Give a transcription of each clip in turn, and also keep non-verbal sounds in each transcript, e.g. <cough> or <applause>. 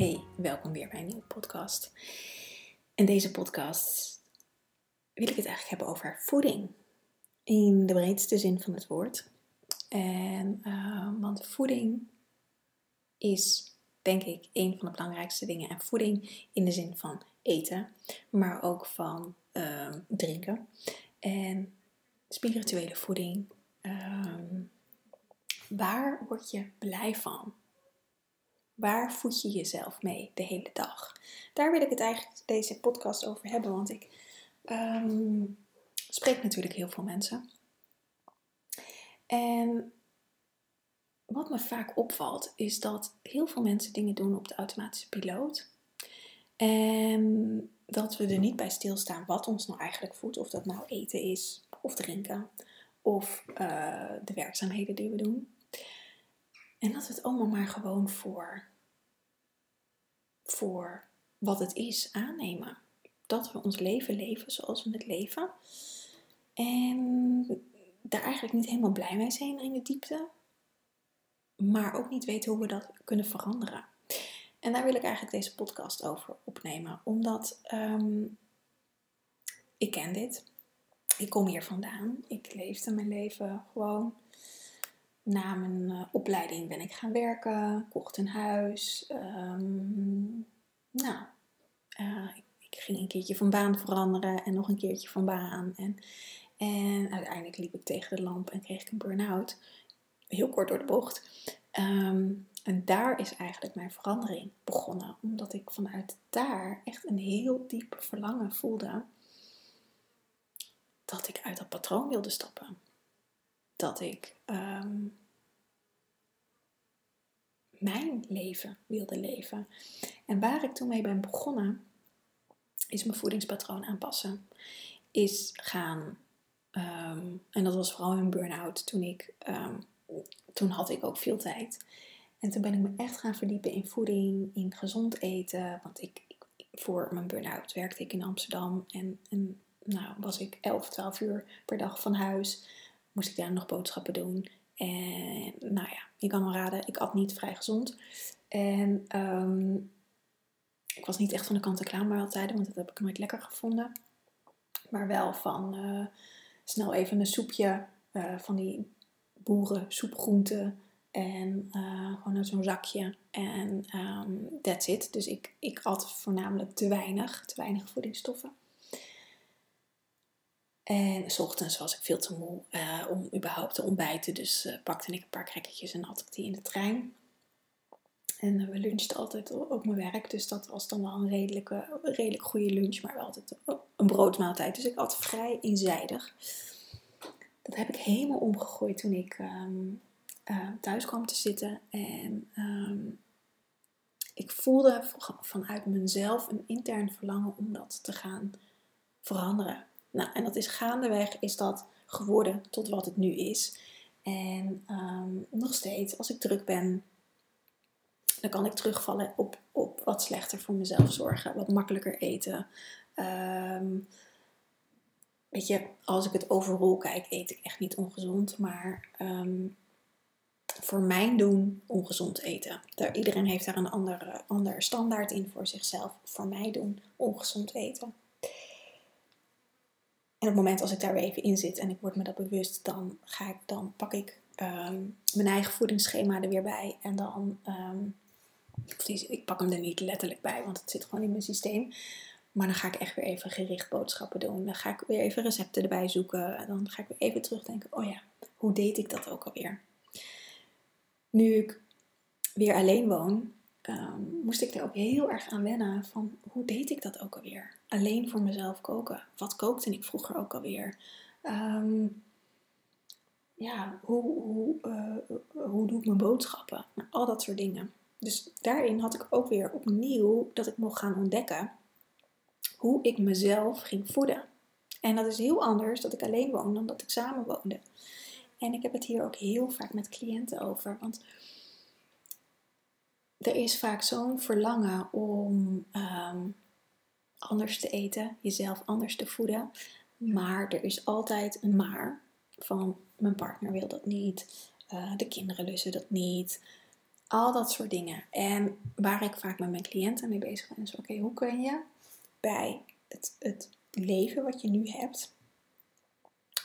Hey, welkom weer bij een nieuwe podcast. In deze podcast wil ik het eigenlijk hebben over voeding. In de breedste zin van het woord. En, uh, want voeding is, denk ik, een van de belangrijkste dingen. En voeding in de zin van eten, maar ook van uh, drinken. En spirituele voeding. Uh, waar word je blij van? Waar voed je jezelf mee de hele dag? Daar wil ik het eigenlijk deze podcast over hebben, want ik um, spreek natuurlijk heel veel mensen. En wat me vaak opvalt, is dat heel veel mensen dingen doen op de automatische piloot. En dat we er niet bij stilstaan wat ons nou eigenlijk voedt. Of dat nou eten is, of drinken, of uh, de werkzaamheden die we doen. En dat we het allemaal maar gewoon voor voor wat het is aannemen. Dat we ons leven leven zoals we het leven. En daar eigenlijk niet helemaal blij mee zijn in de diepte. Maar ook niet weten hoe we dat kunnen veranderen. En daar wil ik eigenlijk deze podcast over opnemen. Omdat um, ik ken dit. Ik kom hier vandaan. Ik leefde mijn leven gewoon na mijn uh, opleiding ben ik gaan werken, kocht een huis. Um, nou, uh, ik, ging een keertje van baan veranderen en nog een keertje van baan. En, en uiteindelijk liep ik tegen de lamp en kreeg ik een burn-out. Heel kort door de bocht. Um, en daar is eigenlijk mijn verandering begonnen. Omdat ik vanuit daar echt een heel diep verlangen voelde dat ik uit dat patroon wilde stappen dat ik um, mijn leven wilde leven. En waar ik toen mee ben begonnen, is mijn voedingspatroon aanpassen. Is gaan, um, en dat was vooral een burn-out toen ik, um, toen had ik ook veel tijd. En toen ben ik me echt gaan verdiepen in voeding, in gezond eten. Want ik, ik voor mijn burn-out werkte ik in Amsterdam en, en nou, was ik 11, 12 uur per dag van huis moest ik daar nog boodschappen doen. En nou ja, je kan wel raden, ik at niet vrij gezond. En um, ik was niet echt van de kant-en-klaar maaltijden, want dat heb ik nooit lekker gevonden. Maar wel van uh, snel even een soepje uh, van die boeren soepgroenten. En uh, gewoon uit zo'n zakje. En um, that's it. Dus ik, ik at voornamelijk te weinig, te weinig voedingsstoffen. En s ochtends was ik veel te moe uh, om überhaupt te ontbijten. Dus uh, pakte ik een paar krekketjes en at ik die in de trein. En uh, we lunchten altijd op mijn werk. Dus dat was dan wel een redelijke, redelijk goede lunch. Maar wel altijd een broodmaaltijd. Dus ik at vrij eenzijdig. Dat heb ik helemaal omgegooid toen ik um, thuis kwam te zitten. En um, ik voelde vanuit mezelf een intern verlangen om dat te gaan veranderen. Nou, en dat is gaandeweg is dat geworden tot wat het nu is. En um, nog steeds, als ik druk ben, dan kan ik terugvallen op, op wat slechter voor mezelf zorgen, wat makkelijker eten. Um, weet je, als ik het overal kijk, eet ik echt niet ongezond, maar um, voor mijn doen ongezond eten. Daar, iedereen heeft daar een andere, andere standaard in voor zichzelf. Voor mij doen ongezond eten. En op het moment als ik daar weer even in zit en ik word me dat bewust, dan, ga ik, dan pak ik um, mijn eigen voedingsschema er weer bij. En dan um, ik pak hem er niet letterlijk bij, want het zit gewoon in mijn systeem. Maar dan ga ik echt weer even gericht boodschappen doen. Dan ga ik weer even recepten erbij zoeken. Dan ga ik weer even terugdenken. Oh ja, hoe deed ik dat ook alweer? Nu ik weer alleen woon, ehm, moest ik er ook heel erg aan wennen. Van hoe deed ik dat ook alweer? Alleen voor mezelf koken. Wat kookte ik vroeger ook alweer? Um, ja, hoe, hoe, uh, hoe doe ik mijn boodschappen? Nou, al dat soort dingen. Dus daarin had ik ook weer opnieuw dat ik mocht gaan ontdekken hoe ik mezelf ging voeden. En dat is heel anders dat ik alleen woon dan dat ik samen woonde. En ik heb het hier ook heel vaak met cliënten over. Want er is vaak zo'n verlangen om ehm, anders te eten, jezelf anders te voeden. Maar er is altijd een maar van mijn partner wil dat niet, uh, de kinderen lussen dat niet, al dat soort dingen. En waar ik vaak met mijn cliënten mee bezig ben, is oké, hoe kun je bij het, het leven wat je nu hebt,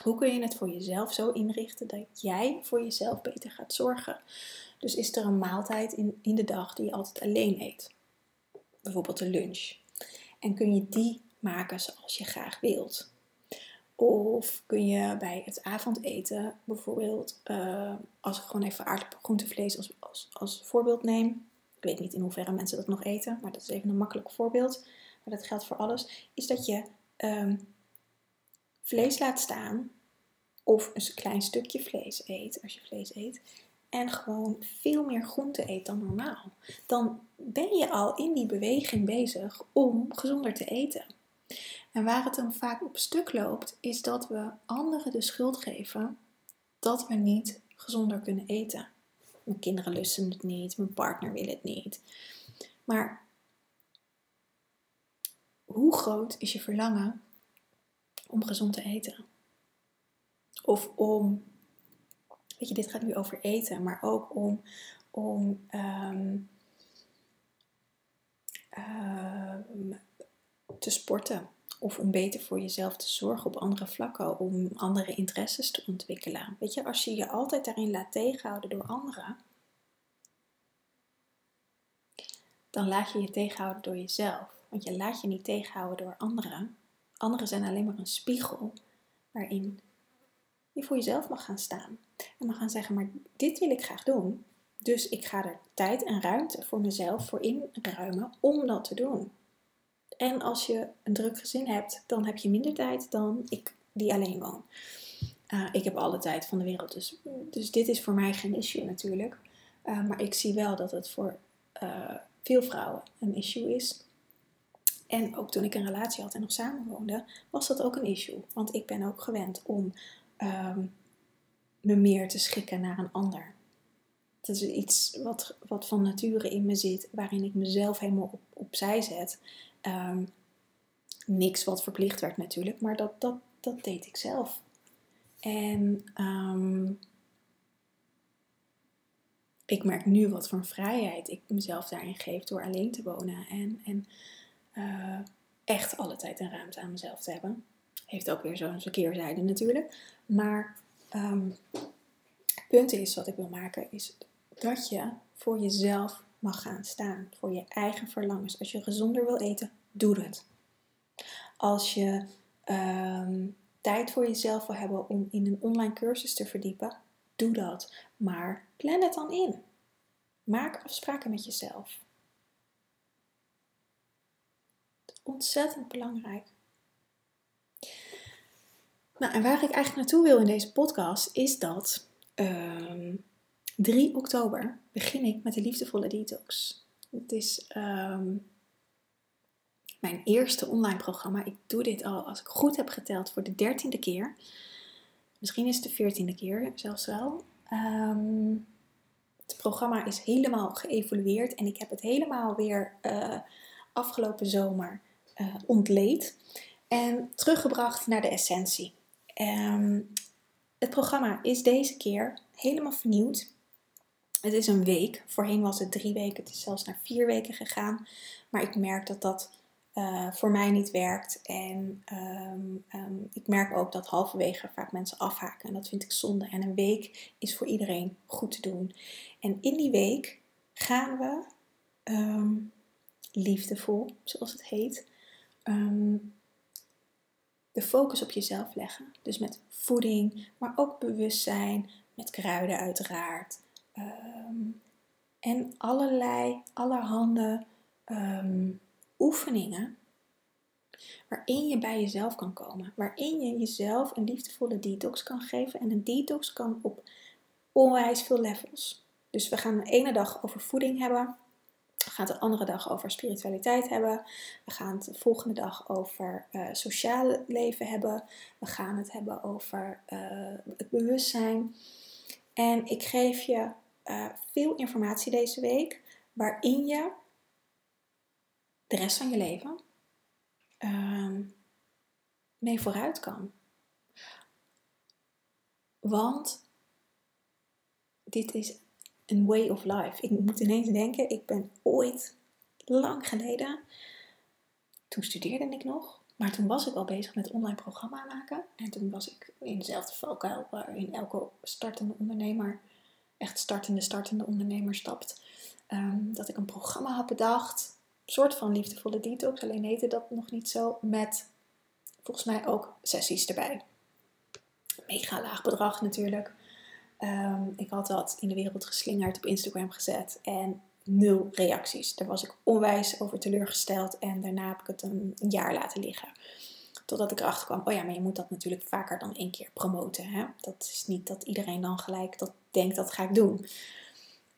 hoe kun je het voor jezelf zo inrichten dat jij voor jezelf beter gaat zorgen? Dus is er een maaltijd in, in de dag die je altijd alleen eet? Bijvoorbeeld de lunch. En kun je die maken zoals je graag wilt? Of kun je bij het avondeten bijvoorbeeld, uh, als ik gewoon even aardappel groentevlees als, als, als voorbeeld neem. Ik weet niet in hoeverre mensen dat nog eten, maar dat is even een makkelijk voorbeeld. Maar dat geldt voor alles. Is dat je um, vlees laat staan of een klein stukje vlees eet, als je vlees eet. En gewoon veel meer groente eet dan normaal. Dan ben je al in die beweging bezig om gezonder te eten. En waar het dan vaak op stuk loopt, is dat we anderen de schuld geven dat we niet gezonder kunnen eten. Mijn kinderen lusten het niet, mijn partner wil het niet. Maar hoe groot is je verlangen om gezond te eten? Of om, weet je, dit gaat nu over eten, maar ook om, om ehm, ehm, te sporten of om beter voor jezelf te zorgen op andere vlakken, om andere interesses te ontwikkelen. Weet je, als je je altijd daarin laat tegenhouden door anderen, dan laat je je tegenhouden door jezelf. Want je laat je niet tegenhouden door anderen. Anderen zijn alleen maar een spiegel waarin je voor jezelf mag gaan staan. En mag gaan zeggen, maar dit wil ik graag doen. Dus ik ga er tijd en ruimte voor mezelf voor inruimen om dat te doen. En als je een druk gezin hebt, dan heb je minder tijd dan ik die alleen woon. Uh, ik heb alle tijd van de wereld, dus, dus dit is voor mij geen issue natuurlijk. Uh, maar ik zie wel dat het voor uh, veel vrouwen een issue is. En ook toen ik een relatie had en nog samen woonde, was dat ook een issue. Want ik ben ook gewend om um, me meer te schikken naar een ander. Dat is iets wat, wat van nature in me zit, waarin ik mezelf helemaal op, opzij zet. Um, niks wat verplicht werd natuurlijk, maar dat, dat, dat deed ik zelf. En um, ik merk nu wat voor vrijheid ik mezelf daarin geef door alleen te wonen en, en uh, echt alle tijd en ruimte aan mezelf te hebben. Heeft ook weer zo'n keerzijde natuurlijk. Maar um, het punt is wat ik wil maken is dat je voor jezelf mag gaan staan. Voor je eigen verlangens. Als je gezonder wil eten, doe het. Als je um, tijd voor jezelf wil hebben om in een online cursus te verdiepen, doe dat. Maar plan het dan in. Maak afspraken met jezelf. Ontzettend belangrijk. Nou, en waar ik eigenlijk naartoe wil in deze podcast is dat um, 3 oktober begin ik met de liefdevolle detox. Het is um, mijn eerste online programma. Ik doe dit al, als ik goed heb geteld, voor de dertiende keer. Misschien is het de veertiende keer zelfs wel. Um, het programma is helemaal geëvolueerd en ik heb het helemaal weer uh, afgelopen zomer uh, ontleed en teruggebracht naar de essentie. Um, het programma is deze keer helemaal vernieuwd. Het is een week. Voorheen was het drie weken. Het is zelfs naar vier weken gegaan. Maar ik merk dat dat uh, voor mij niet werkt. En um, um, ik merk ook dat halverwege vaak mensen afhaken. En dat vind ik zonde. En een week is voor iedereen goed te doen. En in die week gaan we ehm, liefdevol, zoals het heet. Ehm, de focus op jezelf leggen. Dus met voeding, maar ook bewustzijn, met kruiden uiteraard. Ehm, en allerlei, allerhande oefeningen waarin je bij jezelf kan komen. Waarin je jezelf een liefdevolle detox kan geven. En een detox kan op onwijs veel levels. Dus we gaan de ene dag over voeding hebben. Gaan het de andere dag over spiritualiteit hebben. We gaan het de volgende dag over uh, sociale leven hebben. We gaan het hebben over uh, het bewustzijn. En ik geef je uh, veel informatie deze week waarin je de rest van je leven uh, mee vooruit kan. Want dit is een way of life. Ik moet ineens denken, ik ben ooit, lang geleden, toen studeerde ik nog, maar toen was ik al bezig met online programma maken. En toen was ik in dezelfde valkuil waarin elke startende ondernemer, echt startende, startende ondernemer stapt. Ehm, dat ik een programma had bedacht, een soort van liefdevolle detox, alleen heette dat nog niet zo, met volgens mij ook sessies erbij. Mega laag bedrag natuurlijk. Um, ik had dat in de wereld geslingerd op Instagram gezet en nul reacties. Daar was ik onwijs over teleurgesteld en daarna heb ik het een, jaar laten liggen. Totdat ik erachter kwam, oh ja, maar je moet dat natuurlijk vaker dan één keer promoten. Hè? Dat is niet dat iedereen dan gelijk dat denkt, dat ga ik doen. <laughs>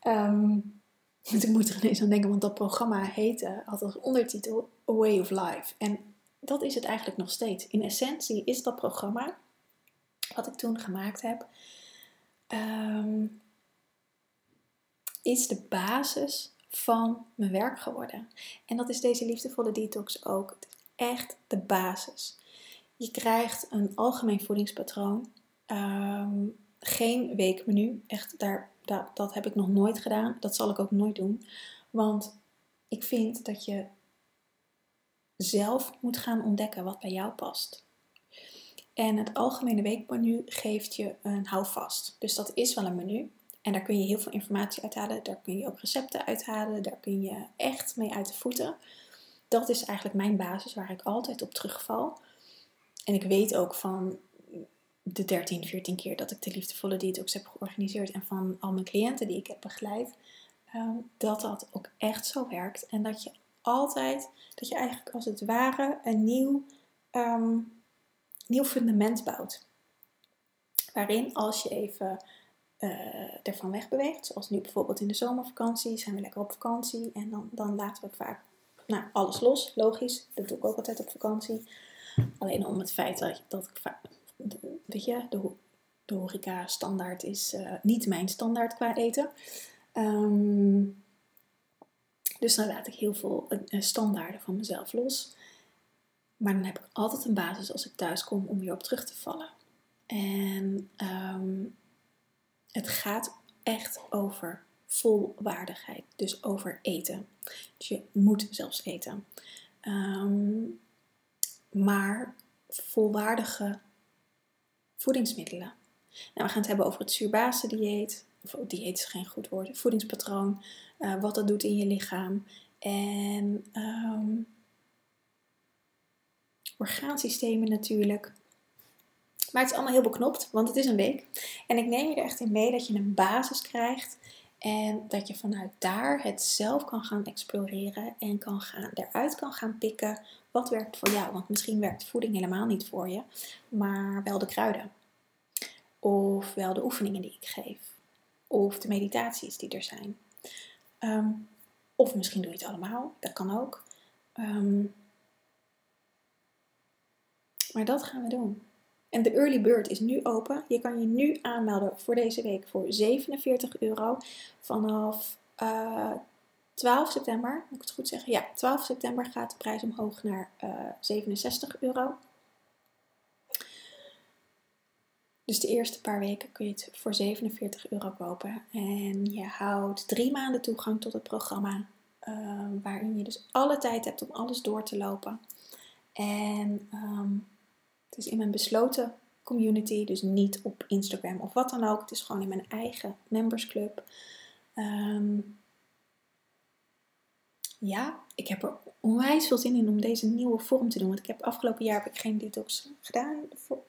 Um, dus ik moet er ineens aan denken, want dat programma heette, had als ondertitel A Way of Life. En dat is het eigenlijk nog steeds. In essentie is dat programma, wat ik toen gemaakt heb, Ehm, is de basis van mijn werk geworden. En dat is deze liefdevolle detox ook. Echt de basis. Je krijgt een algemeen voedingspatroon. Ehm, geen weekmenu. Echt, daar, dat heb ik nog nooit gedaan. Dat zal ik ook nooit doen. Want ik vind dat je zelf moet gaan ontdekken wat bij jou past. En het algemene weekmenu geeft je een houvast. Dus dat is wel een menu. En daar kun je heel veel informatie uithalen. Daar kun je ook recepten uithalen. Daar kun je echt mee uit de voeten. Dat is eigenlijk mijn basis waar ik altijd op terugval. En ik weet ook van de 13, 14 keer dat ik de liefdevolle detox heb georganiseerd en van al mijn cliënten die ik heb begeleid, ehm, dat dat ook echt zo werkt. En dat je altijd, dat je eigenlijk als het ware een nieuw ehm, nieuw fundament bouwt. Waarin als je even uh, ervan wegbeweegt, zoals nu bijvoorbeeld in de zomervakantie, zijn we lekker op vakantie en dan, dan laten we vaak nou, alles los, logisch. Dat doe ik ook altijd op vakantie. Alleen om het feit dat, dat ik vaak, weet je, de, horeca standaard is uh, niet mijn standaard qua eten. Um, dus dan laat ik heel veel uh, standaarden van mezelf los. Maar dan heb ik altijd een basis als ik thuis kom om weer op terug te vallen. En um, het gaat echt over volwaardigheid. Dus over eten. Dus je moet zelfs eten. Um, maar volwaardige voedingsmiddelen. Nou, we gaan het hebben over het zuurbase dieet. Of oh, dieet is geen goed woord. Voedingspatroon. Uh, wat dat doet in je lichaam. En um, orgaansystemen natuurlijk. Maar het is allemaal heel beknopt, want het is een week. En ik neem je er echt in mee dat je een basis krijgt. En dat je vanuit daar het zelf kan gaan exploreren en kan gaan, eruit kan gaan pikken wat werkt voor jou. Want misschien werkt voeding helemaal niet voor je, maar wel de kruiden. Of wel de oefeningen die ik geef. Of de meditaties die er zijn. Ehm, of misschien doe je het allemaal, dat kan ook. Um, maar dat gaan we doen. En de early bird is nu open. Je kan je nu aanmelden voor deze week voor 47 euro. Vanaf uh, eh, 12 september, moet ik het goed zeggen? Ja, 12 september gaat de prijs omhoog naar uh, eh, 67 euro. Dus de eerste paar weken kun je het voor 47 euro kopen. En je houdt drie maanden toegang tot het programma. Uh, waarin je dus alle tijd hebt om alles door te lopen. En um, het is in mijn besloten community, dus niet op Instagram of wat dan ook. Het is gewoon in mijn eigen membersclub. Um, ja, ik heb er onwijs veel zin in om deze nieuwe vorm te doen. Want ik heb afgelopen jaar heb ik geen detox gedaan,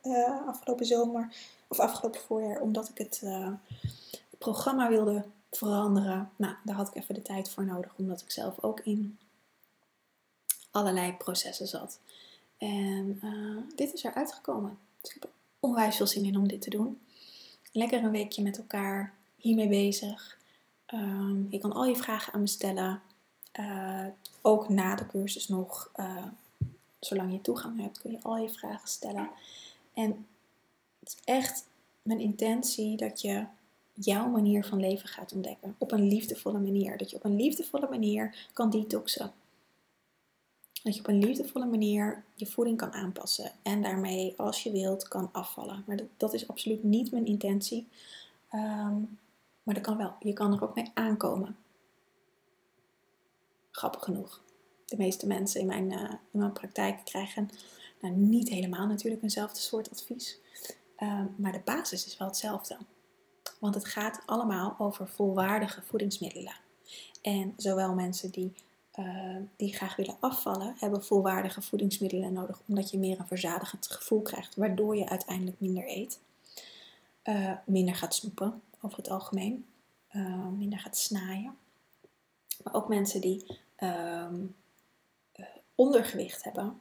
uh, afgelopen zomer of afgelopen voorjaar, omdat ik het, uh, programma wilde veranderen. Nou, daar had ik even de tijd voor nodig, omdat ik zelf ook in allerlei processen zat. En uh, dit is eruit gekomen. Dus ik heb onwijs veel zin in om dit te doen. Lekker een weekje met elkaar hiermee bezig. Um, je kan al je vragen aan me stellen. Uh, ook na de cursus nog, uh, zolang je toegang hebt, kun je al je vragen stellen. En het is echt mijn intentie dat je jouw manier van leven gaat ontdekken. Op een liefdevolle manier. Dat je op een liefdevolle manier kan detoxen. Dat je op een liefdevolle manier je voeding kan aanpassen. En daarmee, als je wilt, kan afvallen. Maar dat, dat is absoluut niet mijn intentie. Um, maar dat kan wel. Je kan er ook mee aankomen. Grappig genoeg. De meeste mensen in mijn, uh, in mijn praktijk krijgen nou, niet helemaal natuurlijk eenzelfde soort advies. Uh, maar de basis is wel hetzelfde. Want het gaat allemaal over volwaardige voedingsmiddelen. En zowel mensen die, uh, die graag willen afvallen, hebben volwaardige voedingsmiddelen nodig. Omdat je meer een verzadigend gevoel krijgt, waardoor je uiteindelijk minder eet. Uh, minder gaat snoepen, over het algemeen. Uh, minder gaat snaaien. Maar ook mensen die uh, ondergewicht hebben,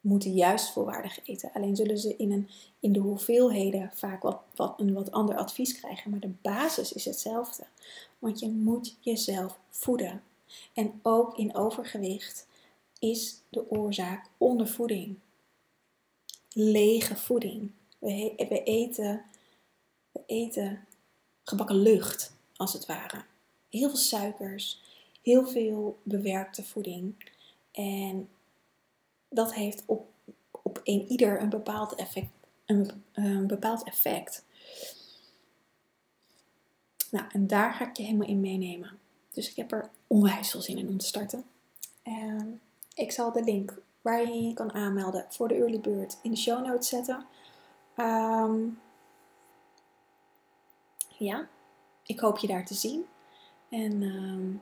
moeten juist volwaardig eten. Alleen zullen ze in, een, in de hoeveelheden vaak wat, een wat ander advies krijgen. Maar de basis is hetzelfde. Want je moet jezelf voeden. En ook in overgewicht is de oorzaak ondervoeding. Lege voeding. We, eten, we eten gebakken lucht, als het ware. Heel veel suikers, heel veel bewerkte voeding. En dat heeft op, op een ieder een bepaald effect. Een, een bepaald effect. Nou, en daar ga ik je helemaal in meenemen. Dus ik heb er onwijs veel zin in om te starten. En ik zal de link waar je je kan aanmelden voor de early bird in de show notes zetten. Um, ja, ik hoop je daar te zien. En uh,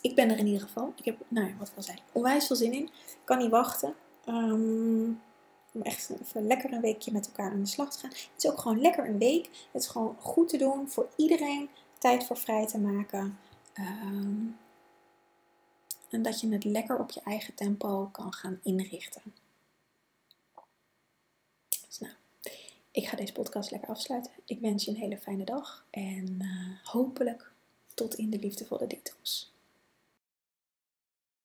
ik ben er in ieder geval. Ik heb, nou ja, wat ik al zei, onwijs veel zin in. Ik kan niet wachten. Om echt even lekker een weekje met elkaar aan de slag te gaan. Het is ook gewoon lekker een week. Het is gewoon goed te doen voor iedereen. Tijd voor vrij te maken. Um, en dat je het lekker op je eigen tempo kan gaan inrichten. Dus nou, ik ga deze podcast lekker afsluiten. Ik wens je een hele fijne dag. En uh, hopelijk tot in de liefdevolle detox.